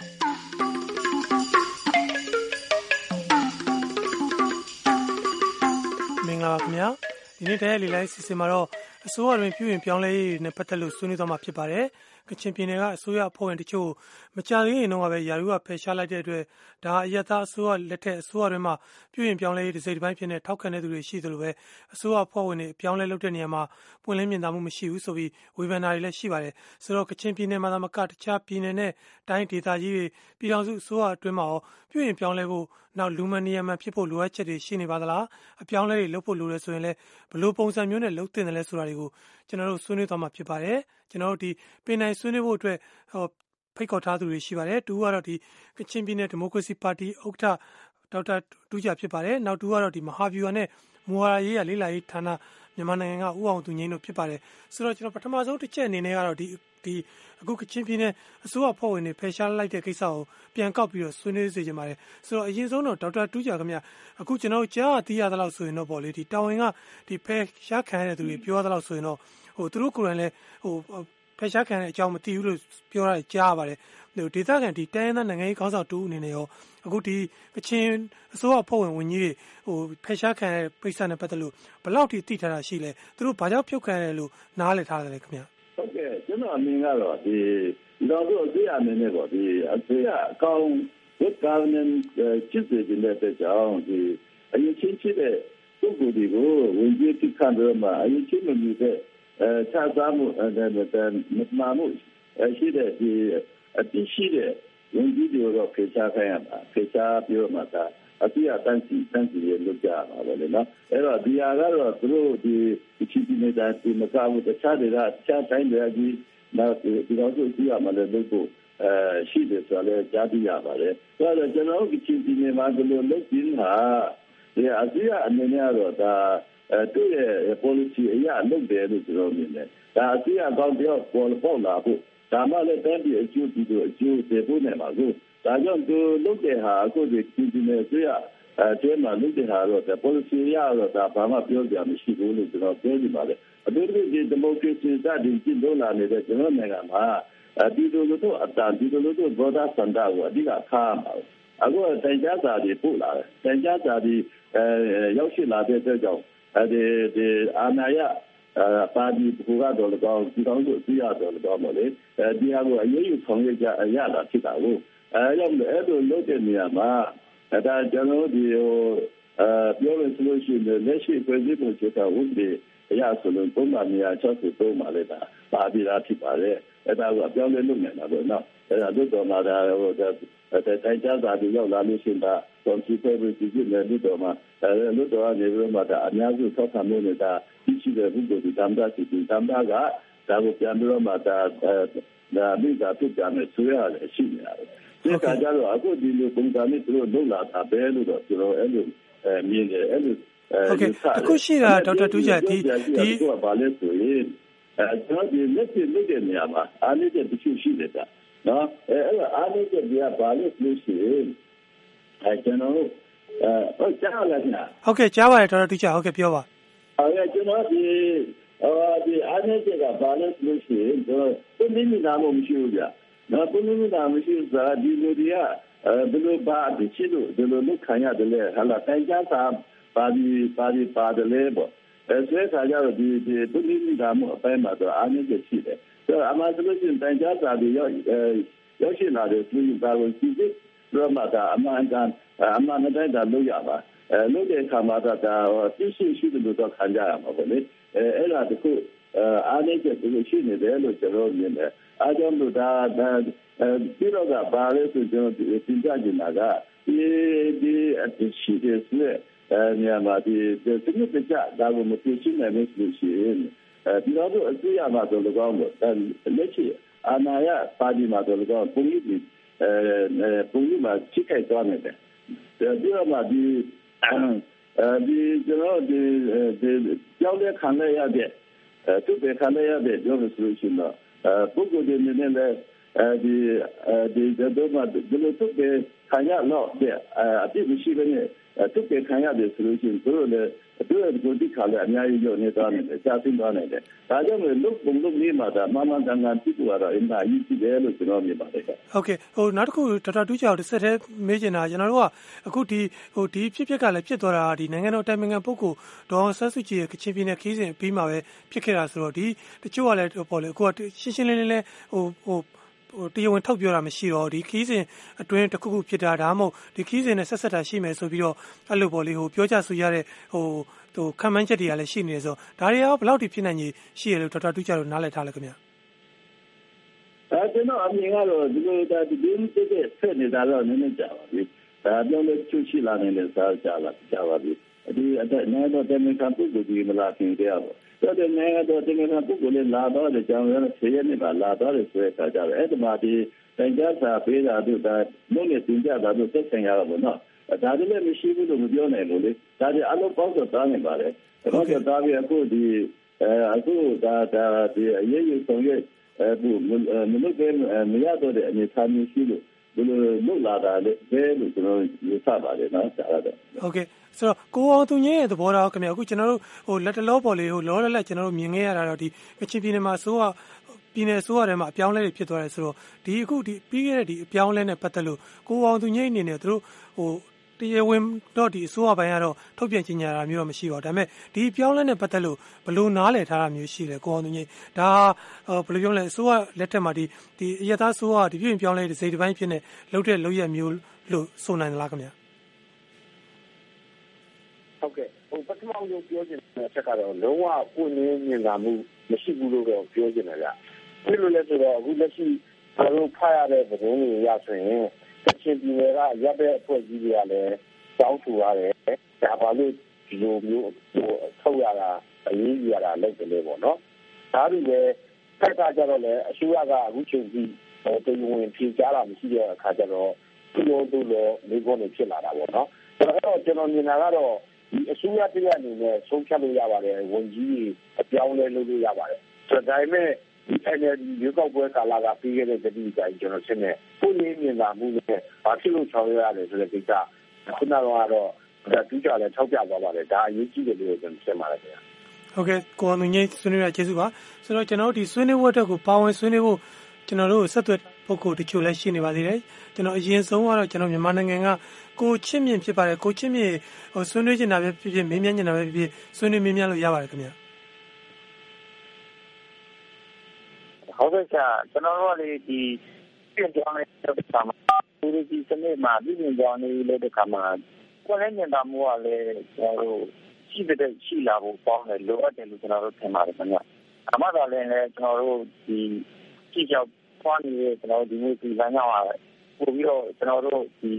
မင်္ဂလာပါခင်ဗျာဒီနေ့တည်းရဲ့လေလိုက်စီစဉ်မှာတော့အစိုးရတွင်ပြုရင်ပြောင်းလဲရေးနဲ့ပတ်သက်လို့ဆွေးနွေးသွားမှာဖြစ်ပါတယ် ကချင်ပြည်နယ်ကအစိုးရအဖွဲ့ဝင်တချို့မကြသေးရင်တော့ပဲယာရုကဖယ်ရှားလိုက်တဲ့အတွက်ဒါအယက်သားအစိုးရလက်ထက်အစိုးရတွေမှာပြုရင်ပြောင်းလဲရေးတစ်စိတ်တစ်ပိုင်းဖြစ်နေထောက်ခံတဲ့သူတွေရှိသလိုပဲအစိုးရအဖွဲ့ဝင်တွေပြောင်းလဲလုပ်တဲ့နေရာမှာပွင့်လင်းမြင်သာမှုမရှိဘူးဆိုပြီးဝေဖန်တာတွေလည်းရှိပါတယ်ဆိုတော့ကချင်ပြည်နယ်မှာသာမကတခြားပြည်နယ်နဲ့တိုင်းဒေသကြီးတွေပြည်ထောင်စုအစိုးရအတွင်းမှာရောပြုရင်ပြောင်းလဲဖို့နောက်လူမနီယမန်ဖြစ်ဖို့လိုအပ်ချက်တွေရှိနေပါသလားအပြောင်းလဲတွေလုပ်ဖို့လိုတယ်ဆိုရင်လည်းဘလို့ပုံစံမျိုးနဲ့လုပ်တင်တယ်လဲဆိုတာတွေကို ကျွန်တော်တို့ဆွေးနွေးသွားမှာဖြစ်ပါတယ်ကျွန်တော်တို့ဒီပင်နိုင်ဆွေးနွေးဖို့အတွက်ဟောဖိတ်ခေါ်ထားသူတွေရှိပါတယ်တူကတော့ဒီကချင်ပြည်နယ်ဒီမိုကရေစီပါတီဥက္ကဋ္ဌဒေါက်တာတူးကြဖြစ်ပါတယ်နောက်တူကတော့ဒီမဟာဗျူဟာနဲ့မူဝါဒရေးရလေးလာရေးဌာနမြန်မာနိုင်ငံကဥအောင်သူငိမ့်တို့ဖြစ်ပါတယ်ဆိုတော့ကျွန်တော်ပထမဆုံးတစ်ချက်အနေနဲ့ကတော့ဒီဒီအခုကချင်ပြည်နယ်အစိုးရဖွဲ့ဝင်တွေဖယ်ရှားလိုက်တဲ့ကိစ္စကိုပြန်ကောက်ပြီးတော့ဆွေးနွေးစေချင်ပါတယ်ဆိုတော့အရင်ဆုံးတော့ဒေါက်တာတူးကြခင်ဗျအခုကျွန်တော်ကြားသိရသလောက်ဆိုရင်တော့ပေါ့လေဒီတာဝန်ကဒီဖယ်ရှားခံရတဲ့သူတွေပြောရသလောက်ဆိုရင်တော့ ဟိုသူတို့ကိုယ်တိုင်လည်းဟိုဖယ်ရှားခံတဲ့အကြောင်းမသိဘူးလို့ပြောရတယ်ကြားရပါတယ်ဟိုဒေသခံဒီတိုင်းရင်းသားနိုင်ငံရေးခေါင်းဆောင်တူအနေနဲ့ရောအခုဒီကချင်အစိုးရဖွဲ့ဝင်ဝင်ကြီးတွေဟိုဖယ်ရှားခံတဲ့ပိဿနဲ့ပတ်သက်လို့ဘယ်လောက်ထိသိထားတာရှိလဲသူတို့ဘာကြောင့်ဖြုတ်ခံရတယ်လို့နားလည်ထားတယ်ခင်ဗျဟုတ်ကဲ့ကျွန်တော်အမြင်ကတော့ဒီတော့တို့အစိုးရအနေနဲ့ပေါ့ဒီအစိုးရအကောင် good governance ကျစ်တဲ့တဲ့ကြောင့်ဒီအရင်ချင်းချစ်တဲ့ပုဂ္ဂိုလ်တွေကိုဝင်ကြည့်တိခံတော့မှအရင်ချင်းမမြင်တဲ့အဲ ခြားသားမှုအဲမမှန်မှုရှိတဲ့ဒီအပြစ်ရှိတဲ့ဝင်ကြည့်တွေတော့ဖေချာခိုင်းရမှာဖေချာပြောမှသာအပြည့်အတန်းစီတန်းစီရလုပ်ကြပါပဲလေနော်အဲ့တော့ဒီဟာကတော့သူတို့ဒီချီတီနေတာဒီမကားဘူးတခြားတွေကတခြားတိုင်းတွေကြီးနောက်ဒီတော့သူကြည့်ရမှာလည်းလုပ်ဖို့အဲရှိတယ်ဆိုတော့ကြားသိရပါတယ်ဆိုတော့ကျွန်တော်တို့ချီတီနေမှာဒီလိုလုပ်ပြီးဟာဒီအစီအအနေနဲ့တော့ဒါ အဲသူ့ရဲ့ policy အရလုပ်တယ်လို့ကျွန်တော်မြင်တယ်ဒါအစီအကောင်တယောက်ပေါ်ပေါ်လာဖို့ဒါမှလည်းတန်းပြီးအကျိုးဒီလိုအကျိုးတွေပို့နေမှာကိုဒါကြောင့်သူလုပ်တဲ့ဟာအခုဒီဒီနေဆွေးရအဲတဲမှာလုပ်တဲ့ဟာတော့ policy ရတော့ဒါဘာမှပြောကြမရှိဘူးလို့ကျွန်တော်ပြောနေပါတယ်အတူတူဒီဒီမိုကရေစီစတင်ကျင့်သုံးလာနေတဲ့ကျွန်တော်နိုင်ငံမှာဒီလိုလိုတော့အတန်ဒီလိုလိုတော့ဘောဓစန္ဒကိုအဓိကခါမှာအခုတိုင်ကြားစာတွေပို့လာတယ်တိုင်ကြားစာတွေအဲရောက်ရှိလာတဲ့အတွက်ကြောင့် အဲဒီဒီအာနာယအဲပါတီဘူကတော့လည်းကောင်းဒီကောင်းတို့သိရတော့လည်းကောင်းပါလေအဲဒီဟာကိုအရေးယူဆောင်ရွက်ကြရတာဖြစ်တာကိုအဲကြောင့်အဲ့လိုလုပ်တဲ့နေရာမှာဒါကျွန်တော်ဒီဟိုအဲပြောလို့ဆိုလို့ရှိရင်လက်ရှိပြည်သူ့ချုပ်တာဥပဒေအရဆိုလို့ပုံမှန်နေရာ63မှာလည်းဒါပါပြီးသားဖြစ်ပါတယ်အဲ့ဒါကိုအပြောင်းလဲလုပ်နေတာပေါ့နော်အဲ့ဒါတို့တော်မှာဒါဟိုတိုင်ကြားစာတွေရောက်လာလို့ရှိရင်ဒါ ကွန်ပျူတာပဲကြည့်ကြည့်နေလို့တော့မှအဲလို့တော့နေပြီးမှဒါအများစုထောက်ခံလို့နေတာရှိတဲ့ဘုဒ္ဓဒီတမ်တာစီတမ်တာကဒါကိုပြန်ပြီးတော့မှဒါဒါမိသားစုကြမယ်ဆိုရတယ်ရှိနေတာဒီကကြတော့အခုဒီလိုပုံစံနဲ့သူတို့လုပ်လာတာပဲလို့တော့ကျွန်တော်အဲ့လိုအဲမြင်တယ်အဲ့လိုဟုတ်ကဲ့အခုရှိတာဒေါက်တာတူးချာဒီဒီကဘာလဲဆိုရင်အဲကျွန်တော်ဒီလက်ရှိလုပ်တဲ့နေရာမှာအားနည်းတဲ့တချို့ရှိတယ်ကနော်အဲအဲ့ဒါအားနည်းတဲ့နေရာဘာလဲဆိုရင်အဲ ကျွန်တော်အဲဟုတ်ကြားလားခင်ဗျ ဟုတ်ကဲ့ ကြားပါတယ် ဒေါက်တာတူးချာဟုတ်ကဲ့ပြောပါအဲကျွန်တော်ဒီဒီအားနည်းတဲ့ကဘာလဲဆိုရင်ကျွန်တော်ပြင်းနေတာမရှိဘူးဗျနော်ပြင်းနေတာမရှိစားဒီလိုတွေက ဘယ်လိုပါဒီချစ်လို့ ဒီလိုလုပ်ခံရတယ်လေဟာလာတိုင်ကြတာပါဒီပါဒီပါတယ်လေပေါ့အဲဆွဲခါကြတော့ဒီဒီပြင်းနေတာမှုအပိုင်းမှာတော့အားနည်းချက်ရှိတယ်ဆိုတော့အမှန်ဆိုလို့ရှိရင် တိုင်ကြတာတွေရောက်ရောက်ရှိလာတဲ့သူဒါကိုကြည့်ကြ ည့်တော့မှဒါအမှန်ကန်အမှန်တိုင်းဒါလုပ်ရပါအဲလုပ်တဲ့အခါမှာဒါသိရှိရှိတယ်လို့တော့ခံကြရမှာပေါ့လေအဲအဲ့ဒါတခုအားနည်းချက်တွေရှိနေတယ်လို့ကျွန်တော်မြင်တယ်အားကြောင့်လို့ဒါဒါပြီးတော့ကဘာလဲဆိုကျွန်တော်သင်ကြားနေတာကဒီဒီအသိရှိတဲ့ဆွဲအဲညမှာဒီဒီစနစ်တကျဒါကိုမသိရှိနိုင်လို့ရှိရင်အဲဒီတော့အစိုးရမှာတော့ကောင်းလို့လက်ရှိအာဏာရပါတီမှာတော့ကောင်းပုံရိပ် အဲပုံရိပ်မှာချိခိုက်သွားနေတယ်ဒီတော့မှဒီအဲဒီကျွန်တော်ဒီဒီကြောက်တဲ့ခံရရတဲ့သူ့ပဲခံရရတဲ့ပြောလို့ဆိုရှင်တော့ပုဂ္ဂိုလ်တွေနေနဲ့အဲဒီအဲဒီတော့မှဒီလိုသူ့ပဲခံရတော့တဲ့အပြစ်မရှိဘဲနဲ့ တုတ်ကခံရတယ်ဆိုလို့ရှိရင်သူတို့လည်းသူတို့ကိုတိခါလည်းအများကြီးရောနေသွားတယ်ကြာသိသွားနိုင်တယ်ဒါကြောင့်လို့ဘုံလုံးလေးမှာဒါမမတန်တန်ပြစ်သွားတော့အင်တာအရေးကြီးတယ်လို့ကျွန်တော်မြင်ပါတယ်ဟုတ်ကဲ့ဟိုနောက်တစ်ခုဒေါက်တာတူးချောက်တစ်ဆက်တည်းမေးချင်တာကျွန်တော်တို့ကအခုဒီဟိုဒီဖြစ်ဖြစ်ကလည်းဖြစ်သွားတာဒီနိုင်ငံတော်တိုင်ပင်ခံပုဂ္ဂိုလ်ဒေါ်ဆန်းစုကြည်ရဲ့ကချင်ပြည်နယ်ခီးစဉ်ပြီးမှပဲဖြစ်ခဲ့တာဆိုတော့ဒီတချို့ကလည်းပေါ့လေအခုကရှင်းရှင်းလင်းလင်းလဲဟိုဟိုဟို တရားဝင်ထုတ်ပြောတာမရှိတော့ဒီခီးစဉ်အတွင်းတစ်ခုခုဖြစ်တာဒါမှမဟုတ်ဒီခီးစဉ်နဲ့ဆက်ဆက်တာရှိမယ်ဆိုပြီးတော့အဲ့လိုပေါ့လေဟိုပြောကြဆိုရတဲ့ဟိုဟိုခံမှန်းချက်တွေကလည်းရှိနေတယ်ဆိုတော့ဒါတွေရောဘယ်လောက်ထိဖြစ်နိုင်ကြီးရှိရလို့ဒေါက်တာတူးကြလို့နားလည်ထားလဲခင်ဗျာအဲကျွန်တော်အမြင်ကတော့ဒီလိုဒါဒီဒီတဲ့ဆက်နေတာတော့နည်းနည်းကြာပါပြီဒါပြောလို့ချွရှိလာနေတဲ့စားကြလာကြာပါပြီဒီအဲ့ဒါနဲ့တော့တမန်ကပုဂ္ဂိုလ်ဒီမလားခင်ဗျာ တော့တဲ့နိုင်ငံတော်တင်ကပုဂ္ဂိုလ်လေးလာတော့တဲ့ကြောင်ရတဲ့ဆေးရနေပါလာတော့တဲ့ဆိုတဲ့အခါကျတော့အဲ့ဒီမှာဒီတိုင်ကြားစာပေးတာတို့ဒါလုံးနဲ့တင်ကြတာတို့သက်ဆိုင်ရတော့နော်ဒါတွေလည်းမရှိဘူးလို့မပြောနိုင်လို့လေဒါတွေအလုံးပေါင်းတော့တားနေပါတယ်တော့ကြတာပြီးအခုဒီအဲအခုဒါဒါဒီအရေးယူဆောင်ရွက်အဲမလုပ်ဘဲမရတော့တဲ့အနေအထားမျိုးရှိလို့ ဘယ်လိုလုပ်လာတာလဲဘယ်လိုကျွန်တော်ယူဆပါတယ်နော်ဆရာတော်ဟုတ်ကဲ့ဆိုတော့ကိုအောင်သူငင်းရဲ့သဘောထားခင်ဗျအခုကျွန်တော်တို့ဟိုလက်တလောပေါ်လေးဟိုလောလလက်ကျွန်တော်တို့မြင်ခဲ့ရတာတော့ဒီကချင်ပြည်နယ်မှာဆိုတော့ပြည်နယ်ဆိုရတဲ့မှာအပြောင်းလဲတွေဖြစ်သွားတယ်ဆိုတော့ဒီအခုဒီပြီးခဲ့တဲ့ဒီအပြောင်းလဲနဲ့ပတ်သက်လို့ကိုအောင်သူငိမ့်အနေနဲ့သူတို့ဟို တရားဝင်တော့ဒီအစိုးရပိုင်းကတော့ထုတ်ပြန်ကြေညာတာမျိုးတော့မရှိပါဘူးဒါပေမဲ့ဒီပြောင်းလဲနဲ့ပတ်သက်လို့ဘလို့နားလည်ထားတာမျိုးရှိတယ်ကိုအောင်သူကြီးဒါဘယ်လိုပြောလဲအစိုးရလက်ထက်မှာဒီဒီအရသာအစိုးရဒီပြည်ပြောင်းလဲဒီစိတ်တစ်ပိုင်းဖြစ်နေလှုပ်တဲ့လှုပ်ရက်မျိုးလို့ဆိုနိုင်သလားခင်ဗျာဟုတ်ကဲ့ဟိုပထမဆုံးပြောချင်တဲ့အချက်ကတော့လုံးဝပွင့်လင်းမြင်သာမှုမရှိဘူးလို့တော့ပြောချင်တယ်ဗျ။ဒီလိုလဲဆိုတော့အခုလက်ရှိကျွန်တော်ဖတ်ရတဲ့သတင်းတွေရဆိုရင် ကချင်ပြည်နယ်ကရပ်တဲ့အဖွဲ့အစည်းတွေကလည်းတောင်းဆိုရတယ်။ဒါပါလို့ဒီလိုမျိုးထုတ်ရတာအရေးကြီးရတာလုပ်တယ်လေပေါ့နော်။ဒါပြီးပဲဖက်ကကြတော့လေအစိုးရကအခုချိန်ကြီးဟိုတင်ဝင်ဖြေကြားတာမရှိတဲ့အခါကျတော့ဒီလိုတို့လိုမိကုန်းတွေဖြစ်လာတာပေါ့နော်။ဒါတော့ကျွန်တော်မြင်တာကတော့ဒီအစိုးရတရားအနေနဲ့ဆုံးဖြတ်လို့ရပါတယ်ဝန်ကြီးအပြောင်းလဲလုပ်လို့ရပါတယ်ဆိုတော့ဒါပေမဲ့ဒီ NLD ရွေးကောက်ပွဲကာလကပြီးခဲ့တဲ့တတိယတိုင်းကျွန်တော်ရှင်းနေပုံရင်းမြင်တာမှုနဲ့ဘာဖြစ်လို့ဆောင်ရွက်ရတယ်ဆိုတဲ့ကိစ္စခုနကတော့ဒါတူးကြတယ်ထောက်ပြသွားပါတယ်ဒါအရေးကြီးတယ်လို့ကျွန်တော်ရှင်းပါတယ်ခင်ဗျာဟုတ်ကဲ့ကိုအောင်ငင်းဆွေးနွေးရကျေးဇူးပါဆိုတော့ကျွန်တော်တို့ဒီဆွေးနွေးပွဲအတွက်ကိုပါဝင်ဆွေးနွေးဖို့ကျွန်တော်တို့ဆက်သွယ်ပုဂ္ဂိုလ်တချို့လည်းရှိနေပါသေးတယ်ကျွန်တော်အရင်ဆုံးကတော့ကျွန်တော်မြန်မာနိုင်ငံကကိုချစ်မြင့်ဖြစ်ပါတယ်ကိုချစ်မြင့်ဟိုဆွေးနွေးချင်တာပဲဖြစ်ဖြစ်မေးမြန်းချင်တာပဲဖြစ်ဖြစ်ဆွေးနွေးမေးမြန်းလို့ရပါတယ်ခင်ဗျာ ဟုတ်ကဲ့ဆရာကျွန်တော်တို့ကလေဒီပြင်ကြောင်းလေးလုပ်တဲ့အခါမှာဒီဒီစနစ်မှာဒီပြင်ကြောင်းလေးလုပ်တဲ့အခါမှာကိုယ်လည်းမြင်တာမျိုးကလည်းကျွန်တော်တို့ရှိတဲ့ရှိလာဖို့ပေါင်းတယ်လိုအပ်တယ်လို့ကျွန်တော်တို့ထင်ပါတယ်ခင်ဗျာအမှန်တော့လည်းကျွန်တော်တို့ဒီကြည့်ကြောက်ဖွားနေတဲ့ကျွန်တော်ဒီနေ့ဒီလမ်းကြောင်းကပို့ပြီးတော့ကျွန်တော်တို့ဒီ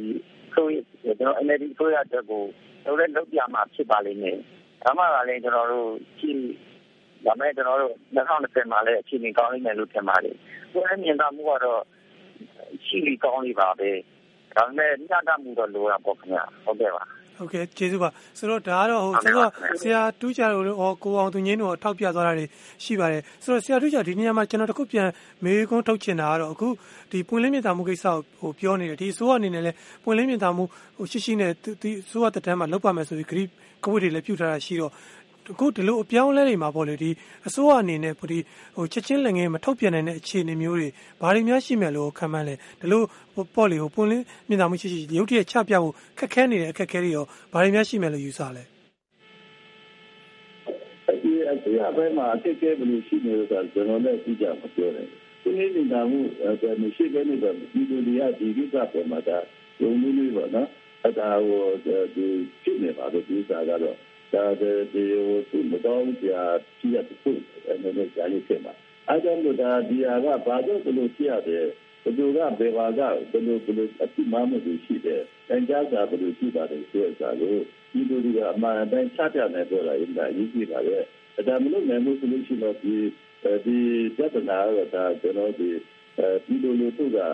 ဆိုကျွန်တော် NLD ဆိုရတဲ့ကိုတော့လည်းလုပ်ပြမှာဖြစ်ပါလိမ့်မယ်ဒါမှလည်းကျွန်တော်တို့ကြည့် ဒါမဲ့ကျွန်တော်တို့2020မှာလည်းအခြေအနေကောင်းလိမ့်မယ်လို့ထင်ပါတယ်။ကိုယ်လည်းမြင်တာမှုကတော့ရှိလီကောင်းလေးပါပဲ။ဒါပေမဲ့ညတာမှုတော့လိုတာပေါ့ခင်ဗျာ။ဟုတ်ကဲ့ပါ။ဟုတ်ကဲ့ကျေးဇူးပါဆိုတော့ဒါကတော့ဟိုဆိုတော့ဆရာတူးကြလို့ဟောကိုအောင်သူငင်းတို့ထောက်ပြသွားတာတွေရှိပါတယ်ဆိုတော့ဆရာတူးကြဒီနေရာမှာကျွန်တော်တခုပြန်မေးခွန်းထုတ်ချင်တာကတော့အခုဒီပွင့်လင်းမြင့်တာမှုကိစ္စကိုဟိုပြောနေတယ်ဒီအစိုးရအနေနဲ့လည်းပွင့်လင်းမြင့်တာမှုဟိုရှိရှိနဲ့ဒီအစိုးရတက်တန်းမှာလောက်ပါမယ်ဆိုပြီးဂရိကဝိတွေလည်းပြုထားတာရှိတော့ အခုဒီလိုအပြောင်းလဲတွေမှာပေါ့လေဒီအစိုးရအနေနဲ့ဒီဟိုချက်ချင်းလက်ငယ်မထုတ်ပြန်နိုင်တဲ့အခြေအနေမျိုးတွေဘာတွေများရှိမယ်လို့ခံမှန်းလဲဒီလိုပေါ့လေဟိုပွင့်လင်းမြင်သာမှုရှိရှိရုပ်တရက်ချပြဖို့ခက်ခဲနေတဲ့အခက်အခဲတွေရောဘာတွေများရှိမယ်လို့ယူဆလဲဒီအစိုးရဘက်မှာအခက်အခဲဘယ်လိုရှိနေလဲဆိုတော့ကျွန်တော်လည်းသိကြမပြောနဲ့ဒီနေ့မြင်သာမှုအဲမရှိဘဲနဲ့တော့ဒီလိုတွေကဒီကိစ္စပေါ်မှာဒါယုံလို့လို့ပေါ့နော်အဲဒါဟိုဒီဖြစ်နေပါတော့ဒီစားကတော့ ဒါဒီဟိုသူ့မတော်ဘူးကြာကြည့်ရတဲ့အဲ့လိုကြာနေဖြစ်မှာအဲဒါလို့ဒါဒီဟာကဘာလို့ဒီလိုဖြစ်ရတယ်ဘယ်သူကဘယ်ပါကဘယ်လိုဘယ်လိုအတိမမှုတွေရှိတယ်။တန်ကြားစာဘယ်လိုရှိပါတယ်ဆိုတဲ့စာကိုဒီလိုဒီကအမှန်တန်ချပြနေတော့လာရင်ဒါအရေးကြီးပါလေ။ဒါမလို့နိုင်မှုဆိုလို့ရှိတော့ဒီဒီပြဿနာကဒါကျွန်တော်ဒီဒီလိုလိုသူကဒါ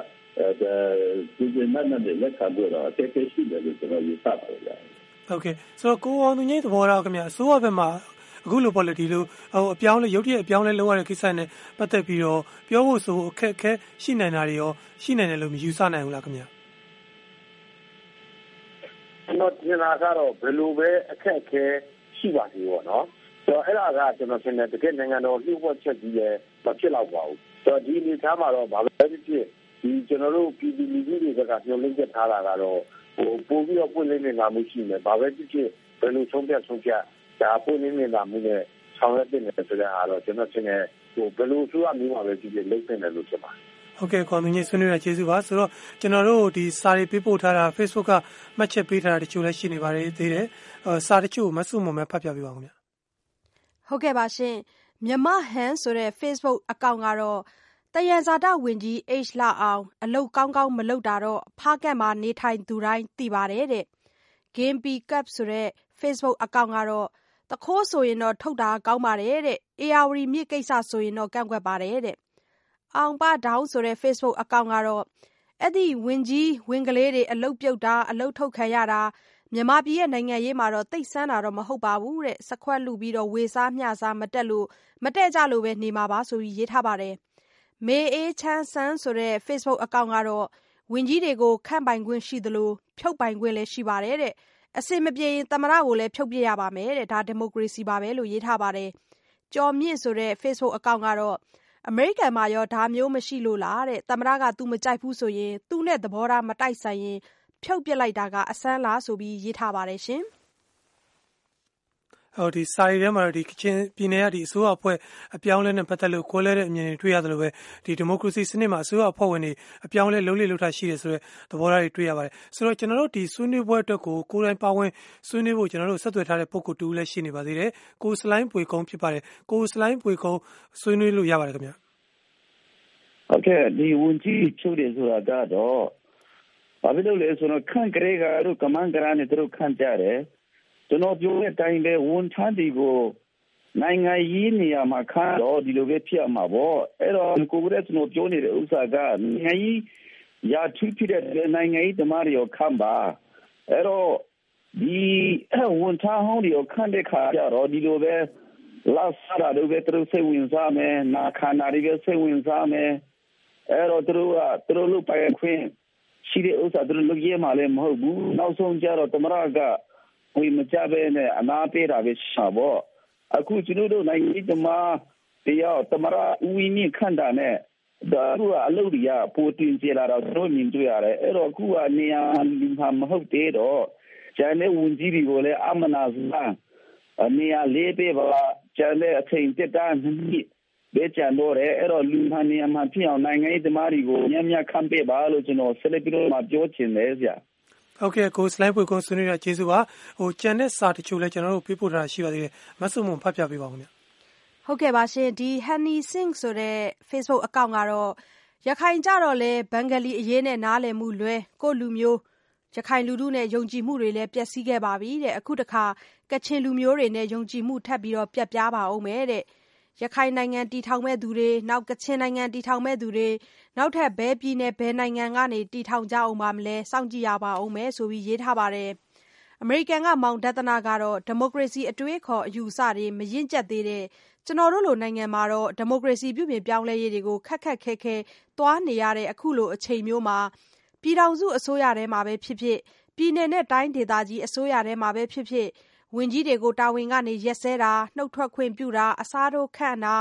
ဒီကျန်တဲ့လက်ခံလို့တော့အသေးသေးရှိတယ်လို့ကျွန်တော်ယူဆပါတယ်။ ဟုတ်ကဲ့ဆိုတော့ကိုအောင်သူငိမ့်သဘောထားခင်ဗျာအစိုးရဘက်မှာအခုလိုပေါ့လေဒီလိုဟိုအပြောင်းလဲရုပ်တရက်အပြောင်းလဲလုပ်ရတဲ့ကိစ္စနဲ့ပတ်သက်ပြီးတော့ပြောဖို့ဆိုအခက်အခဲရှိနိုင်တာတွေရောရှိနိုင်တယ်လို့မယူဆနိုင်ဘူးလားခင်ဗျာကျွန်တော်ထင်တာကတော့ဘယ်လိုပဲအခက်အခဲရှိပါသေးပေါ့နော်ဆိုတော့အဲ့ဒါကကျွန်တော်ထင်တယ်တကယ်နိုင်ငံတော်လှုပ်ဝက်ချက်ကြီးလည်းမဖြစ်တော့ပါဘူးဆိုတော့ဒီအနေထားမှာတော့ဘာပဲဖြစ်ဖြစ်ဒီကျွန်တော်တို့ပြည်သူလူထုတွေကညှို့လင့်ချက်ထားတာကတော့ ဟိုပို့ပြီးတော့ပွင့်လင်းနေတာမှုရှိမယ်ဘာပဲဖြစ်ဖြစ်ဘယ်လိုဆုံးဖြတ်ဆုံးဖြတ်ဒါပွင့်လင်းနေတာမှုနဲ့ဆောင်ရွက်တင်တယ်ဆိုတဲ့အားတော့ကျွန်တော်ထင်တယ်ဟိုဘယ်လိုဆိုရမျိုးပါပဲဖြစ်ဖြစ်လုပ်တင်တယ်လို့ဖြစ်ပါတယ်ဟုတ်ကဲ့ကွန်မြူနတီဆွေးနွေးတာကျေးဇူးပါဆိုတော့ကျွန်တော်တို့ဒီစာတွေပေးပို့ထားတာ Facebook ကမှတ်ချက်ပေးထားတာတချို့လည်းရှိနေပါတယ်သေးတယ်စာတချို့မဆုမမဲဖတ်ပြပေးပါဦးခင်ဗျဟုတ်ကဲ့ပါရှင်မြမဟန်ဆိုတဲ့ Facebook အကောင့်ကတော့ တယံဇာတဝင်ကြီး H လအောင် အလုတ်ကောင်းကောင်း မလုပ်တာတော့ ဖားကက်မှာ နေထိုင်သူတိုင်း သိပါတယ်တဲ့ Game P Cup ဆိုတဲ့ Facebook အကောင့်ကတော့တခိုးဆိုရင်တော့ ထုတ်တာကောင်းပါတယ်တဲ့ AR မြစ်ကိစ္စဆိုရင်တော့ ကန့်ကွက်ပါတယ်တဲ့ အောင်ပဒေါင်းဆိုတဲ့ Facebook အကောင့်ကတော့ အဲ့ဒီဝင်ကြီးဝင်ကလေးတွေ အလုတ်ပြုတ်တာ အလုတ်ထုတ်ခံရတာ မြန်မာပြည်ရဲ့နိုင်ငံရေးမှာတော့တိတ်ဆန်းတာတော့ မဟုတ်ပါဘူးတဲ့စခွက်လူပြီးတော့ဝေစားမျှစား မတက်လို့ မတက်ကြလို့ပဲ နေမှာပါဆိုပြီး ရေးထားပါတယ် မေအေးချမ်းဆန်းဆိုတဲ့ Facebook အကောင့်ကတော့ဝင်ကြီးတွေကို ခန့်ပိုင်ခွင့်ရှိသလို ဖြုတ်ပိုင်ခွင့်လည်း ရှိပါတယ်တဲ့အစင်မပြေရင် သမရကိုလည်း ဖြုတ်ပြရပါမယ်တဲ့ ဒါ ဒီမိုကရေစီပါပဲလို့ ရေးထားပါတယ် ကျော်မြင့်ဆိုတဲ့ Facebook အကောင့်ကတော့ အမေရိကန်မှာရော ဒါမျိုးမရှိလို့လားတဲ့ သမရက तू မကြိုက်ဘူးဆိုရင် သူ့နဲ့ သဘောထား မတိုက်ဆိုင်ရင် ဖြုတ်ပစ်လိုက်တာက အစမ်းလားဆိုပြီး ရေးထားပါတယ်ရှင် ဟိုဒီစာရီထဲမှာဒီကချင်ပြည်နယ်ကဒီအစိုးရအဖွဲ့အပြောင်းလဲနဲ့ပတ်သက်လို့ကိုယ်လဲတဲ့အမြင်တွေတွေ့ရတယ်လို့ပဲဒီဒီမိုကရေစီစနစ်မှာအစိုးရအဖွဲ့ဝင်တွေအပြောင်းလဲလုံးလေလုံးထားရှိတယ်ဆိုတဲ့သဘောထားတွေတွေ့ရပါတယ်ဆိုတော့ကျွန်တော်တို့ဒီဆွေးနွေးပွဲအတွက်ကိုကိုယ်တိုင်ပါဝင်ဆွေးနွေးဖို့ကျွန်တော်တို့ဆက်သွယ်ထားတဲ့ပုံကိုတူလည်းရှိနေပါသေးတယ်ကိုစလိုင်းပွေကုန်းဖြစ်ပါတယ်ကိုစလိုင်းပွေကုန်းဆွေးနွေးလို့ရပါတယ်ခင်ဗျာဟုတ်ကဲ့ဒီဝန်ကြီးချုပ်တယ်ဆိုတာကတော့ဘာဖြစ်လို့လဲဆိုတော့ခန့်ကြဲကတို့ကမန်ကရာနဲ့တို့ခန့်ကြတယ် ကျွန်တော်ပြောတဲ့အတိုင်းပဲဝန်ထမ်းတွေကိုနိုင်ငံရေးနေရာမှာခါတော့ဒီလိုပဲဖြစ်မှာပေါ့အဲ့တော့ကိုယ်ကကျွန်တော်ပြောနေတဲ့ဥစ္စာကနိုင်ငံရေးရာထူးဖြစ်တဲ့နိုင်ငံရေးဓမ္မတွေရောခံပါအဲ့တော့ဒီဝန်ထမ်းဟောင်းတွေရောခံတဲ့ခါကျတော့ဒီလိုပဲလာစားတာတွေပဲသူစိတ်ဝင်စားမယ်နာခန္ဓာတွေပဲစိတ်ဝင်စားမယ်အဲ့တော့သူတို့ကသူတို့လူပိုင်ခွင့်ရှိတဲ့ဥစ္စာသူတို့လုပ်ရမှာလည်းမဟုတ်ဘူးနောက်ဆုံးကျတော့တမရက ဝေမကြပဲနဲ့အနာပေးတာပဲရှာပေါ့အခုကျွန်တော်တို့နိုင်ငံရေးသမားတရားတမရဦးဝင်းမြင့်ခန့်တာနဲ့ဒါကအလုပ်တွေကပိုတင်ကြလာတော့တို့မြင်တွေ့ရတယ်အဲ့တော့အခုကနေရာလူမှာမဟုတ်သေးတော့ကျန်တဲ့ဝန်ကြီးတွေကိုလည်းအမနာစမ်းအနေရလေးပေးပါကျန်တဲ့အချိန်တက်တာနှစ်ဘယ်ကြံတော့ရဲအဲ့တော့လူမှန်နေရာမှာဖြစ်အောင်နိုင်ငံရေးသမားတွေကိုညံ့ညံ့ခံပေးပါလို့ကျွန်တော်ဆက်လက်ပြီးတော့ပြောချင်တယ်ဗျာ ဟုတ်ကဲ့ကိုစလိုက်ပွေကုန်းဆွေးနွေးတာကျေးဇူးပါဟိုကျန်တဲ့စာတချို့လည်းကျွန်တော်တို့ပေးပို့ထားတာရှိပါသေးတယ်မဆုမွန်ဖတ်ပြပေးပါဦးခင်ဗျဟုတ်ကဲ့ပါရှင်ဒီ Honey Sing ဆိုတဲ့ Facebook အကောင့်ကတော့ရခိုင်ကြတော့လဲဘင်္ဂလီအရေးနဲ့နားလည်မှုလွဲကိုလူမျိုးရခိုင်လူထုနဲ့ယုံကြည်မှုတွေလည်းပျက်စီးခဲ့ပါပြီတဲ့အခုတခါကချင်လူမျိုးတွေနဲ့ယုံကြည်မှုထပ်ပြီးတော့ပြတ်ပြားပါအောင်မယ်တဲ့ ရခိုင်နိုင်ငံ တည်ထောင်မဲ့သူတွေနောက်ကချင်နိုင်ငံ တည်ထောင်မဲ့သူတွေ နောက်ထပ် ဘယ်ပြည်နယ် ဘယ်နိုင်ငံကနေ တည်ထောင်ကြအောင်ပါမလဲ စောင့်ကြည့်ရပါအောင်မယ်ဆိုပြီးရေးထားပါတယ် အမေရိကန်က မောင်ဒသနာကတော့ ဒီမိုကရေစီ အတွေးခေါ် အယူအဆတွေ မရင့်ကျက်သေးတဲ့ ကျွန်တော်တို့လို နိုင်ငံမှာတော့ဒီမိုကရေစီ ပြုပြင်ပြောင်းလဲရေးတွေကို ခက်ခက်ခဲခဲ သွားနေရတဲ့ အခုလို အချိန်မျိုးမှာ ပြည်ထောင်စုအစိုးရထဲမှာပဲဖြစ်ဖြစ် ပြည်နယ်နဲ့တိုင်းဒေသကြီး အစိုးရထဲမှာပဲဖြစ်ဖြစ် ဝန်ကြီးတွေကို တာဝန်ကနေရက်စဲတာ၊နှုတ်ထွက်ခွင့်ပြုတာ၊အစားထိုးခန့်တာ